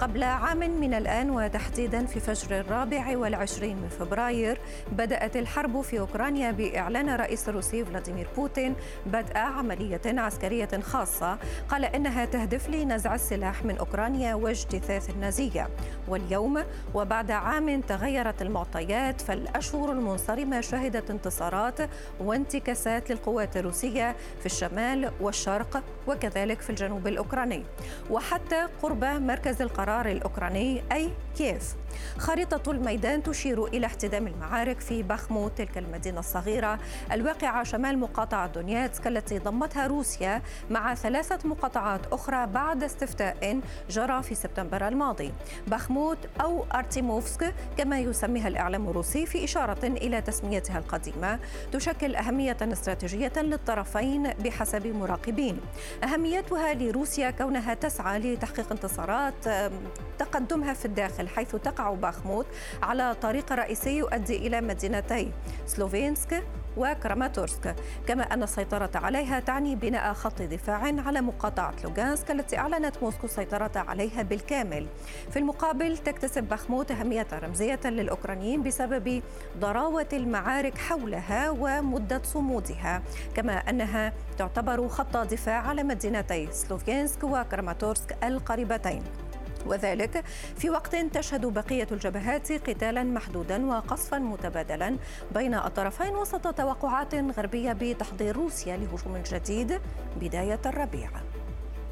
قبل عام من الآن وتحديدا في فجر الرابع والعشرين من فبراير بدأت الحرب في أوكرانيا بإعلان الرئيس الروسي فلاديمير بوتين بدء عملية عسكرية خاصة. قال إنها تهدف لنزع السلاح من أوكرانيا واجتثاث النازية. واليوم وبعد عام تغيرت المعطيات فالأشهر المنصرمة شهدت انتصارات وانتكاسات للقوات الروسية في الشمال والشرق وكذلك في الجنوب الأوكراني. وحتى قرب مركز القرار القرار الأوكراني أي كييف. خريطة الميدان تشير إلى احتدام المعارك في بخموت تلك المدينة الصغيرة. الواقعة شمال مقاطعة دونيتسك التي ضمتها روسيا مع ثلاثة مقاطعات أخرى بعد استفتاء جرى في سبتمبر الماضي. بخموت أو أرتيموفسك كما يسميها الإعلام الروسي في إشارة إلى تسميتها القديمة. تشكل أهمية استراتيجية للطرفين بحسب مراقبين. أهميتها لروسيا كونها تسعى لتحقيق انتصارات تقدمها في الداخل حيث تقع باخموت على طريق رئيسي يؤدي إلى مدينتي سلوفينسك وكراماتورسك. كما أن السيطرة عليها تعني بناء خط دفاع على مقاطعة لوغانسك التي أعلنت موسكو السيطرة عليها بالكامل. في المقابل تكتسب بخموت أهمية رمزية للأوكرانيين بسبب ضراوة المعارك حولها ومدة صمودها. كما أنها تعتبر خط دفاع على مدينتي سلوفينسك وكراماتورسك القريبتين. وذلك في وقت تشهد بقية الجبهات قتالا محدودا وقصفا متبادلا بين الطرفين وسط توقعات غربية بتحضير روسيا لهجوم جديد. بداية الربيع.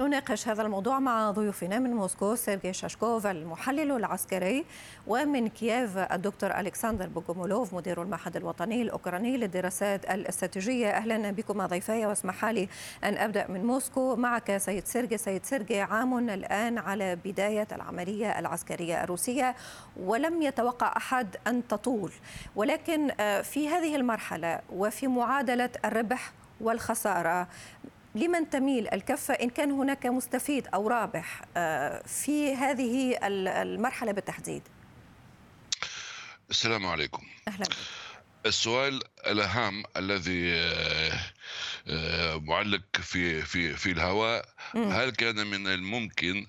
نناقش هذا الموضوع مع ضيوفنا من موسكو سيرجي شاشكوف المحلل العسكري ومن كييف الدكتور ألكسندر بوغومولوف مدير المعهد الوطني الأوكراني للدراسات الاستراتيجية. أهلا بكم ضيفي واسمح لي أن أبدأ من موسكو. معك سيد سيرجي. سيد سيرجي عام الآن على بداية العملية العسكرية الروسية ولم يتوقع أحد أن تطول. ولكن آه، في هذه المرحلة وفي معادلة الربح والخسارة لمن تميل الكفة إن كان هناك مستفيد أو رابح آه، في هذه المرحلة بالتحديد. السلام عليكم. أهلا. السؤال الأهم الذي آه، آه، معلق في في في الهواء هل كان من الممكن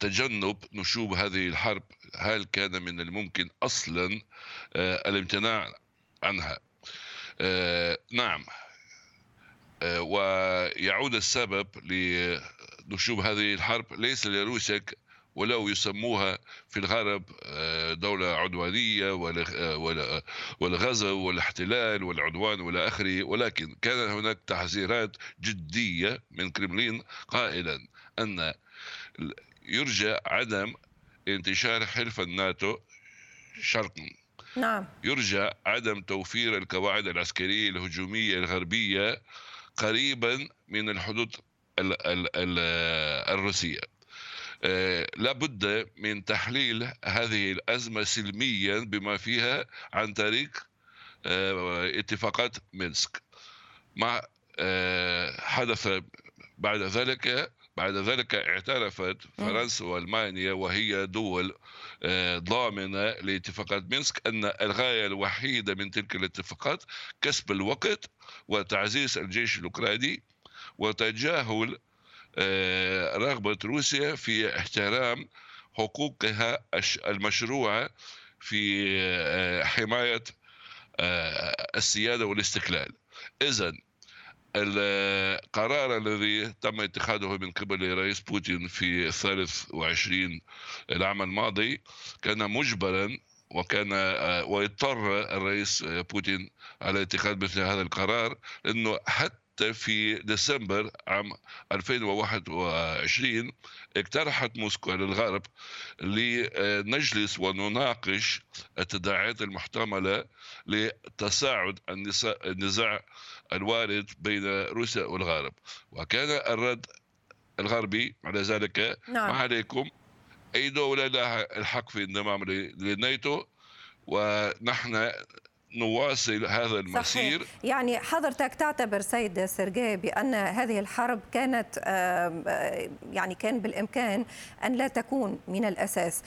تجنب نشوب هذه الحرب؟ هل كان من الممكن أصلا الامتناع عنها؟ نعم. ويعود السبب لنشوب هذه الحرب. ليس لروسيا ولو يسموها في الغرب آه، دولة عدوانية والغزو والاحتلال والعدوان والى آخره. ولكن كان هناك تحذيرات جدية من كريملين قائلا أن يرجى عدم انتشار حلف الناتو شرقا. نعم. يرجى عدم توفير القواعد العسكرية الهجومية الغربية قريبا من الحدود الروسية. آه، لابد من تحليل هذه الأزمة سلميا بما فيها عن طريق آه، اتفاقات مينسك. ما آه، حدث بعد ذلك بعد ذلك اعترفت فرنسا وألمانيا وهي دول ضامنة لاتفاقات مينسك أن الغاية الوحيدة من تلك الاتفاقات كسب الوقت وتعزيز الجيش الأوكراني وتجاهل آه، رغبة روسيا في احترام حقوقها المشروعه في آه، حماية آه، السيادة والاستقلال. اذا القرار الذي تم اتخاذه من قبل الرئيس بوتين في الثالث وعشرين العام الماضي كان مجبرا وكان واضطر الرئيس بوتين على اتخاذ مثل هذا القرار لأنه حتى في ديسمبر عام 2021 اقترحت موسكو للغرب لنجلس ونناقش التداعيات المحتملة لتصاعد النزاع الوارد بين روسيا والغرب. وكان الرد الغربي على ذلك. نعم. ما عليكم أي دولة لها الحق في الانضمام للناتو؟ ونحن نواصل هذا المسير. صحيح. يعني حضرتك تعتبر سيد سيرجي بأن هذه الحرب كانت يعني كان بالإمكان أن لا تكون من الأساس.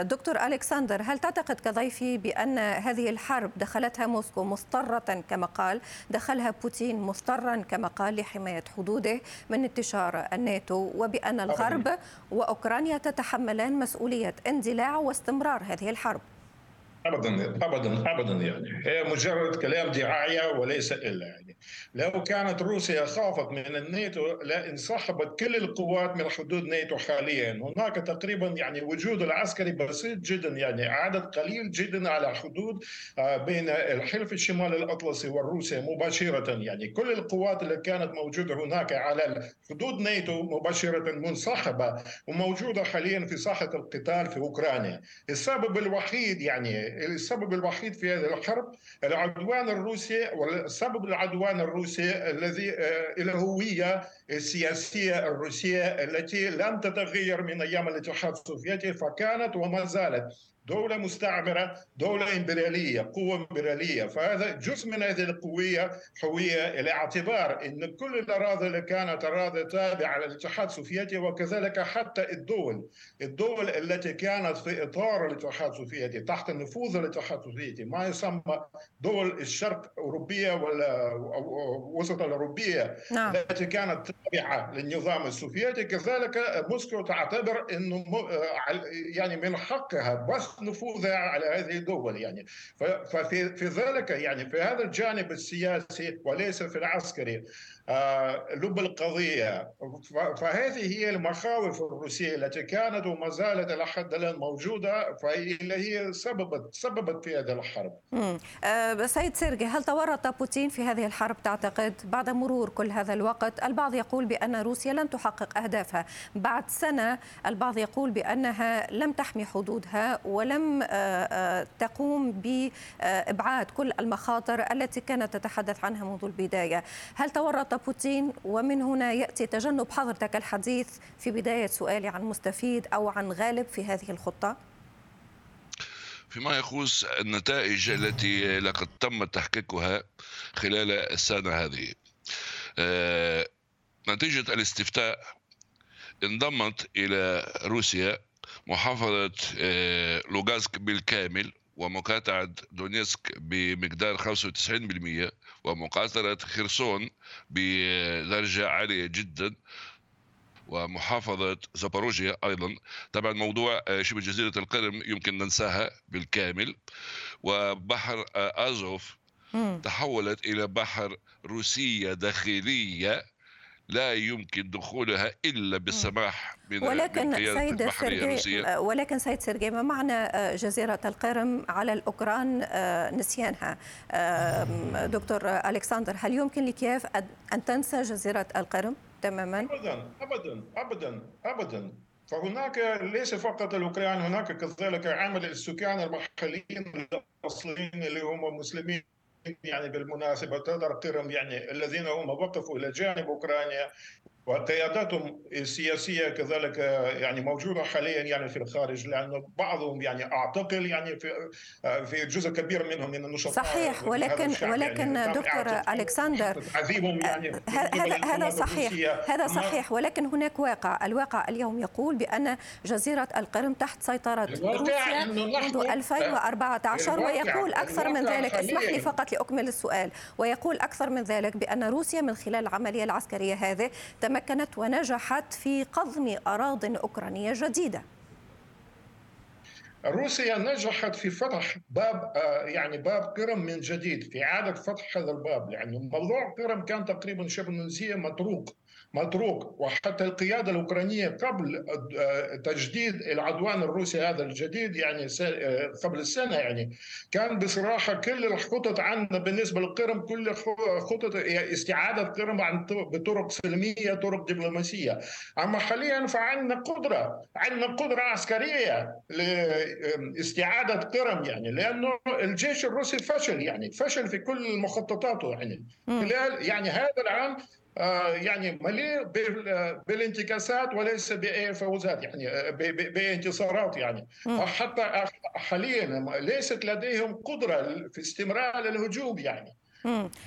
دكتور ألكسندر هل تعتقد كضيفي بأن هذه الحرب دخلتها موسكو مضطرة كما قال دخلها بوتين مضطرا كما قال لحماية حدوده من انتشار الناتو وبأن الغرب وأوكرانيا تتحملان مسؤولية اندلاع واستمرار هذه الحرب؟ ابدا ابدا ابدا يعني. هي مجرد كلام دعاية وليس إلا يعني. لو كانت روسيا خافت من الناتو لانسحبت كل القوات من حدود ناتو حاليا. هناك تقريبا يعني وجود العسكري بسيط جدا يعني عدد قليل جدا على حدود آه، بين الحلف الشمال الأطلسي وروسيا مباشرة يعني. كل القوات اللي كانت موجودة هناك على حدود ناتو مباشرة منسحبه وموجودة حاليا في ساحه القتال في أوكرانيا. السبب الوحيد يعني السبب الوحيد في هذه الحرب العدوان الروسي والسبب العدوان الروسي الذي آه، الهويه السياسية الروسية التي لم تتغير من أيام الاتحاد السوفيتي فكانت وما زالت دولة مستعمرة دولة إمبريالية قوة إمبريالية فهذا جزء من هذه القوية هوية الاعتبار أن كل الأراضي اللي كانت أراضي تابعة للاتحاد السوفيتي وكذلك حتى الدول الدول التي كانت في إطار الاتحاد السوفيتي تحت نفوذ الاتحاد السوفيتي ما يسمى دول الشرق أوروبية ولا وسط الأوروبية نعم. التي كانت تابعة للنظام السوفيتي كذلك موسكو تعتبر أنه يعني من حقها بس نفوذها على هذه الدول يعني. ففي في ذلك يعني في هذا الجانب السياسي وليس في العسكري آه، لب القضية. فهذه هي المخاوف الروسية التي كانت وما زالت إلى حد الآن موجودة فهي هي سببت سببت في هذه الحرب. أه سيد سيرجي هل تورط بوتين في هذه الحرب تعتقد بعد مرور كل هذا الوقت؟ البعض يقول بأن روسيا لن تحقق أهدافها. بعد سنة البعض يقول بأنها لم تحمي حدودها ولم أه, آه، تقوم بإبعاد كل المخاطر التي كانت تتحدث عنها منذ البداية هل تورط بوتين ومن هنا يأتي تجنب حضرتك الحديث في بداية سؤالي عن مستفيد أو عن غالب في هذه الخطة؟ فيما يخص النتائج التي لقد تم تحقيقها خلال السنة هذه. آه، نتيجة الاستفتاء انضمت إلى روسيا محافظة آه، لوغانسك بالكامل ومقاطعة دونيتسك بمقدار 95% ومقاطعة خرسون بدرجة عالية جدا ومحافظة زاباروجيا أيضا. طبعا موضوع آه، شبه جزيرة القرم يمكن ننساها بالكامل. وبحر آه، أزوف تحولت إلى بحر روسية داخلية. لا يمكن دخولها إلا بالسماح من ولكن سيد سيرجي آه، ولكن سيد سيرجي ما معنى آه، جزيرة القرم على الأوكران آه، نسيانها؟ دكتور ألكسندر هل يمكن لكييف ان تنسى جزيرة القرم تماما؟ ابدا ابدا ابدا ابدا. فهناك ليس فقط الأوكران هناك كذلك عامل السكان المحليين الأصليين اللي هم مسلمين. يعني بالمناسبة تقدر قرم يعني الذين هم وقفوا إلى جانب أوكرانيا وقياداتهم السياسية كذلك يعني موجودة حاليا يعني في الخارج لأن بعضهم يعني أعتقل يعني في في جزء كبير منهم من النشطاء صحيح ولكن يعني. ولكن يعني دكتور ألكسندر يعني هذا هذا صحيح هذا صحيح ولكن هناك واقع. الواقع اليوم يقول بأن جزيرة القرم تحت سيطرة روسيا منذ 2014 ويقول أكثر من ذلك. اسمح لي فقط لأكمل السؤال. ويقول أكثر من ذلك بأن روسيا من خلال العملية العسكرية هذه تم تمكنت ونجحت في قضم أراضٍ أوكرانية جديدة. روسيا نجحت في فتح باب آه، يعني باب قرم من جديد في إعادة فتح هذا الباب لأن موضوع قرم كان تقريبا شبه نسية متروك متروك وحتى القيادة الأوكرانية قبل آه، تجديد العدوان الروسي هذا الجديد يعني آه، قبل السنة يعني كان بصراحة كل الخطط عندنا بالنسبة للقرم كل خطط استعادة قرم عن بطرق سلمية طرق دبلوماسية. أما حاليا فعندنا قدرة عندنا قدرة عسكرية لاستعاده قرم يعني لأنه الجيش الروسي فشل يعني فشل في كل مخططاته يعني. خلال يعني هذا العام يعني مليء بالانتكاسات وليس باي فوزات يعني بانتصارات يعني. حتى حاليا ليست لديهم قدرة في استمرار الهجوم يعني.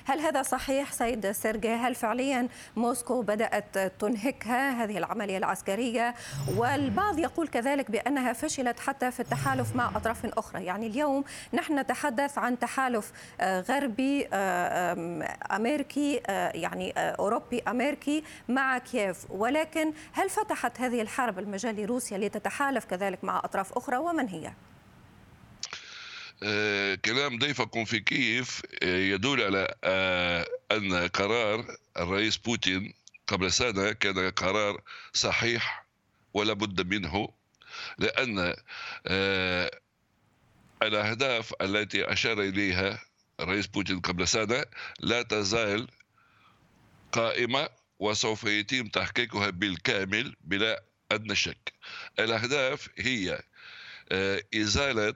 هل هذا صحيح سيد سيرجي؟ هل فعليا موسكو بدأت تنهكها هذه العملية العسكرية؟ والبعض يقول كذلك بأنها فشلت حتى في التحالف مع أطراف أخرى. يعني اليوم نحن نتحدث عن تحالف آه، غربي آه، أمريكي آه، يعني أوروبي أمريكي مع كييف. ولكن هل فتحت هذه الحرب المجال لروسيا لتتحالف كذلك مع أطراف أخرى؟ ومن هي؟ آه، كلام ضيفكم في كييف آه، يدل على آه، أن قرار الرئيس بوتين قبل سنة كان قرار صحيح ولا بد منه لأن الأهداف التي أشار إليها الرئيس بوتين قبل سنة لا تزال قائمة وسوف يتم تحقيقها بالكامل بلا أدنى شك. الأهداف هي إزالة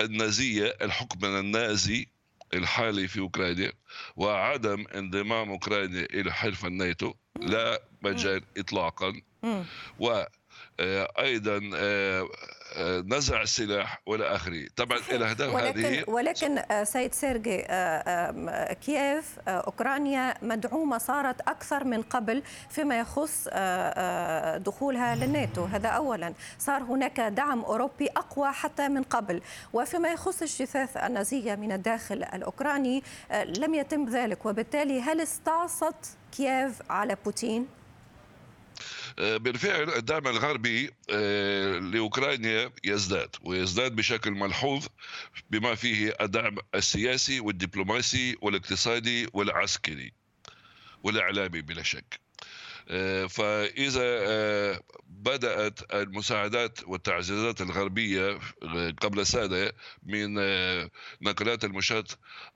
النازية الحكم النازي الحالي في أوكرانيا وعدم انضمام أوكرانيا إلى حلف الناتو لا مجال إطلاقا. وأيضا آه، نزع السلاح وإلى آخره. طبعا الاهداف ولكن هذه ولكن آه، سيد سيرجي آه، كييف أوكرانيا مدعومة صارت أكثر من قبل فيما يخص دخولها للناتو. هذا اولا. صار هناك دعم أوروبي أقوى حتى من قبل. وفيما يخص الجثث النازية من الداخل الأوكراني لم يتم ذلك. وبالتالي هل استعصت كييف على بوتين؟ آه، بالفعل الدعم الغربي آه، لأوكرانيا يزداد ويزداد بشكل ملحوظ بما فيه الدعم السياسي والدبلوماسي والاقتصادي والعسكري والإعلامي بلا شك. آه، فإذا بدأت المساعدات والتعزيزات الغربية قبل سنه من نقلات المشاة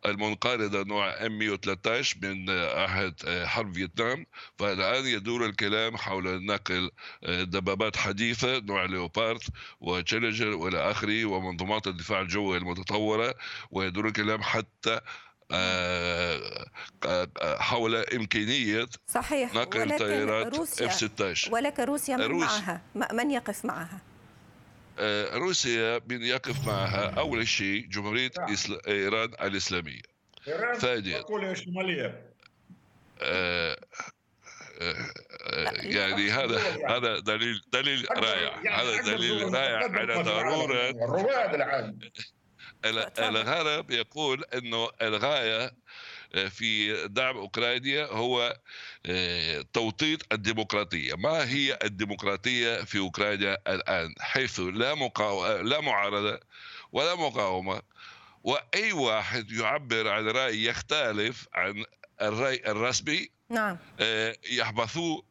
المنقرضة نوع ام 113 من عهد حرب فيتنام. فالآن يدور الكلام حول نقل دبابات حديثة نوع ليوبارد وتشالنجر والى آخره ومنظومات الدفاع الجوي المتطورة. ويدور الكلام حتى آه، آه، حول إمكانية صحيح نقل طائرات إف 16 ولكن روسيا من روس... معها؟ من يقف معها؟ آه، روسيا من يقف معها. أول شيء جمهورية نعم. إيران الإسلامية. ثانيا. يعني هذا هذا دليل دليل رائع. يعني هذا دليل رائع على ضرورة. الرواد العالم الغرب يقول إنه الغاية آه، في دعم أوكرانيا هو آه، توطيد الديمقراطية، ما هي الديمقراطية في أوكرانيا الآن؟ حيث لا مقاو... لا معارضة ولا مقاومة وأي واحد يعبر عن رأي يختلف عن الرأي الرسمي نعم. آه، يحبثوه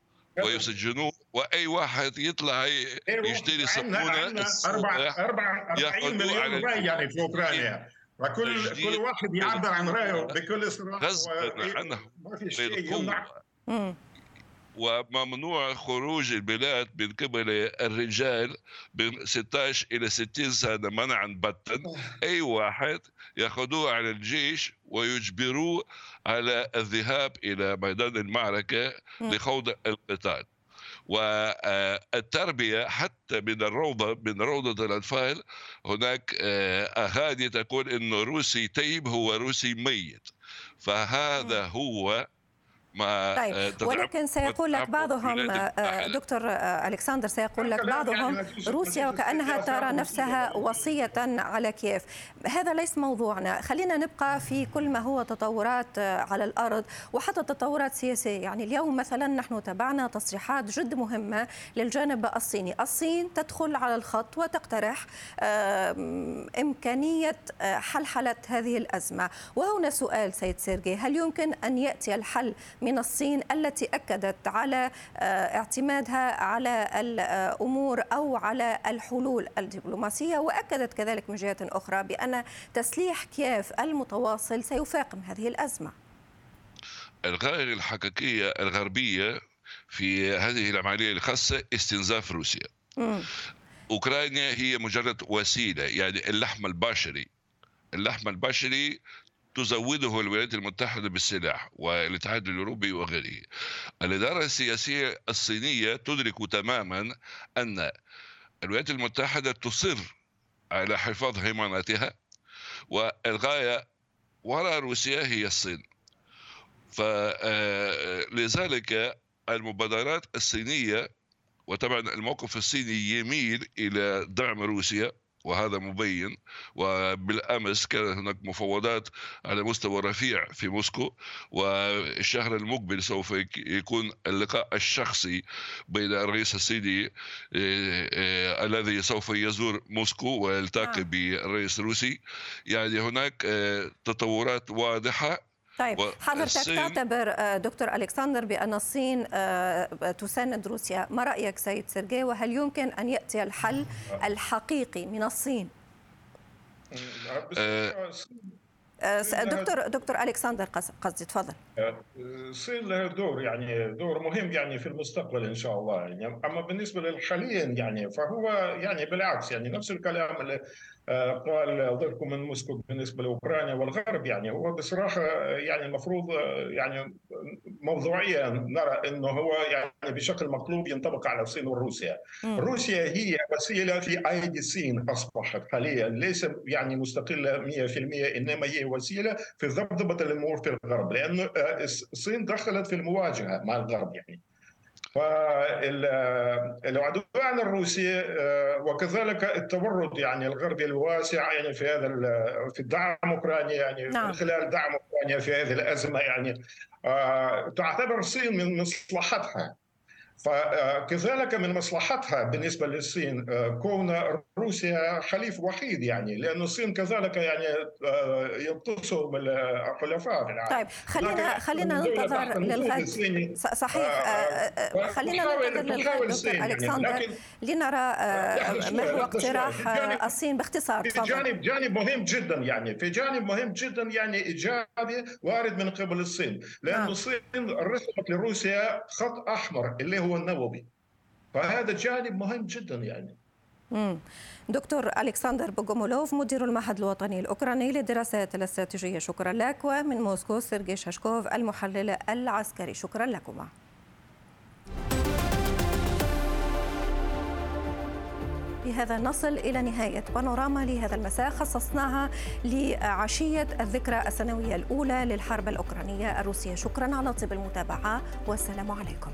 ويسجنوه وأي واحد يطلع إيه، يشتري صابونة أربع أربع 40 مليون راي يعني في أوكرانيا. وكل كل واحد يعبر عن رأيه بكل صراحة غصبا عنه وممنوع خروج البلاد من قبل الرجال من 16 إلى 60 سنة منعا باتا أي واحد ياخذوه على الجيش ويجبروه على الذهاب إلى ميدان المعركة لخوض القتال. والتربية حتى من الروضة من روضة الأطفال هناك آه، أغاني تقول انه روسي تيب هو روسي ميت. فهذا هو ما طيب آه، ولكن سيقول لك بعضهم آه، دكتور آه، ألكسندر سيقول لك بعضهم روسيا وكأنها ترى نفسها وصية على كييف. هذا ليس موضوعنا. خلينا نبقى في كل ما هو تطورات على الأرض وحتى تطورات سياسية. يعني اليوم مثلا نحن تابعنا تصريحات جد مهمة للجانب الصيني. الصين تدخل على الخط وتقترح إمكانية حلحلة هذه الأزمة. وهنا سؤال سيد سيرجي هل يمكن أن يأتي الحل من الصين التي أكدت على آه، اعتمادها على الأمور أو على الحلول الدبلوماسية وأكدت كذلك من جهة أخرى بأن تسليح كييف المتواصل سيفاقم هذه الأزمة. الغاية الحقيقية الغربية في هذه العملية الخاصة استنزاف روسيا. أوكرانيا هي مجرد وسيلة يعني اللحم البشري. اللحم البشري تزوده الولايات المتحدة بالسلاح والاتحاد الأوروبي وغيره. الإدارة السياسية الصينية تدرك تماما أن الولايات المتحدة تصر على حفاظ هيمنتها والغاية وراء روسيا هي الصين. فلذلك آه، المبادرات الصينية وطبعا الموقف الصيني يميل إلى دعم روسيا وهذا مبين وبالأمس كانت هناك مفاوضات على مستوى رفيع في موسكو والشهر المقبل سوف يكون اللقاء الشخصي بين الرئيس الصيني آه، آه، الذي سوف يزور موسكو ويلتقي بالرئيس الروسي. يعني هناك آه، تطورات واضحة طيب حضرتك تعتبر آه، دكتور ألكسندر بأن الصين آه، تساند روسيا، ما رأيك سيد سيرجي؟ وهل يمكن أن يأتي الحل الحقيقي من الصين؟ دكتور دكتور ألكسندر قصدي تفضل. الصين لها دور يعني دور مهم يعني في المستقبل إن شاء الله يعني أما بالنسبة حاليا يعني فهو يعني بالعكس يعني نفس الكلام اللي آه، قال ضيفكم من موسكو بالنسبة لأوكرانيا والغرب يعني هو بصراحة يعني المفروض يعني موضوعيا نرى إنه هو يعني بشكل مقلوب ينطبق على الصين وروسيا. روسيا هي وسيلة في أيدي الصين أصبحت حاليا ليس يعني مستقلة 100% إنما هي وسيلة في ضبط الأمور في الغرب لأنه آه، الصين دخلت في المواجهة مع الغرب يعني. فالعدوان الروسي آه، وكذلك التورط يعني الغربي الواسع يعني في هذا في الدعم أوكرانيا يعني نعم. من خلال دعم أوكرانيا في هذه الأزمة يعني آه، تعتبر الصين من مصلحتها فكذلك من مصلحتها بالنسبة للصين آه، كون روسيا حليف وحيد يعني لأن الصين كذلك يعني آه، ينقصهم الحلفاء في العالم. طيب خلينا خلينا ننتظر للغد. صحيح آه، خلينا ننتظر للغد دكتور يعني، ألكسندر. لنرى ما هو اقتراح الصين باختصار في جانب جانب مهم جدا يعني في جانب مهم جدا يعني إيجابي وارد من قبل الصين. لأن نعم. الصين رسمت لروسيا خط أحمر اللي هو النووي فهذا جانب مهم جدا يعني. دكتور ألكسندر بوغومولوف مدير المعهد الوطني الأوكراني للدراسات الاستراتيجية شكرا لك. ومن موسكو سيرجي شاشكوف المحلل العسكري شكرا لكما. بهذا نصل إلى نهاية بانوراما لهذا المساء. خصصناها لعشية الذكرى السنوية الأولى للحرب الأوكرانية الروسية. شكرا على طيب المتابعة والسلام عليكم.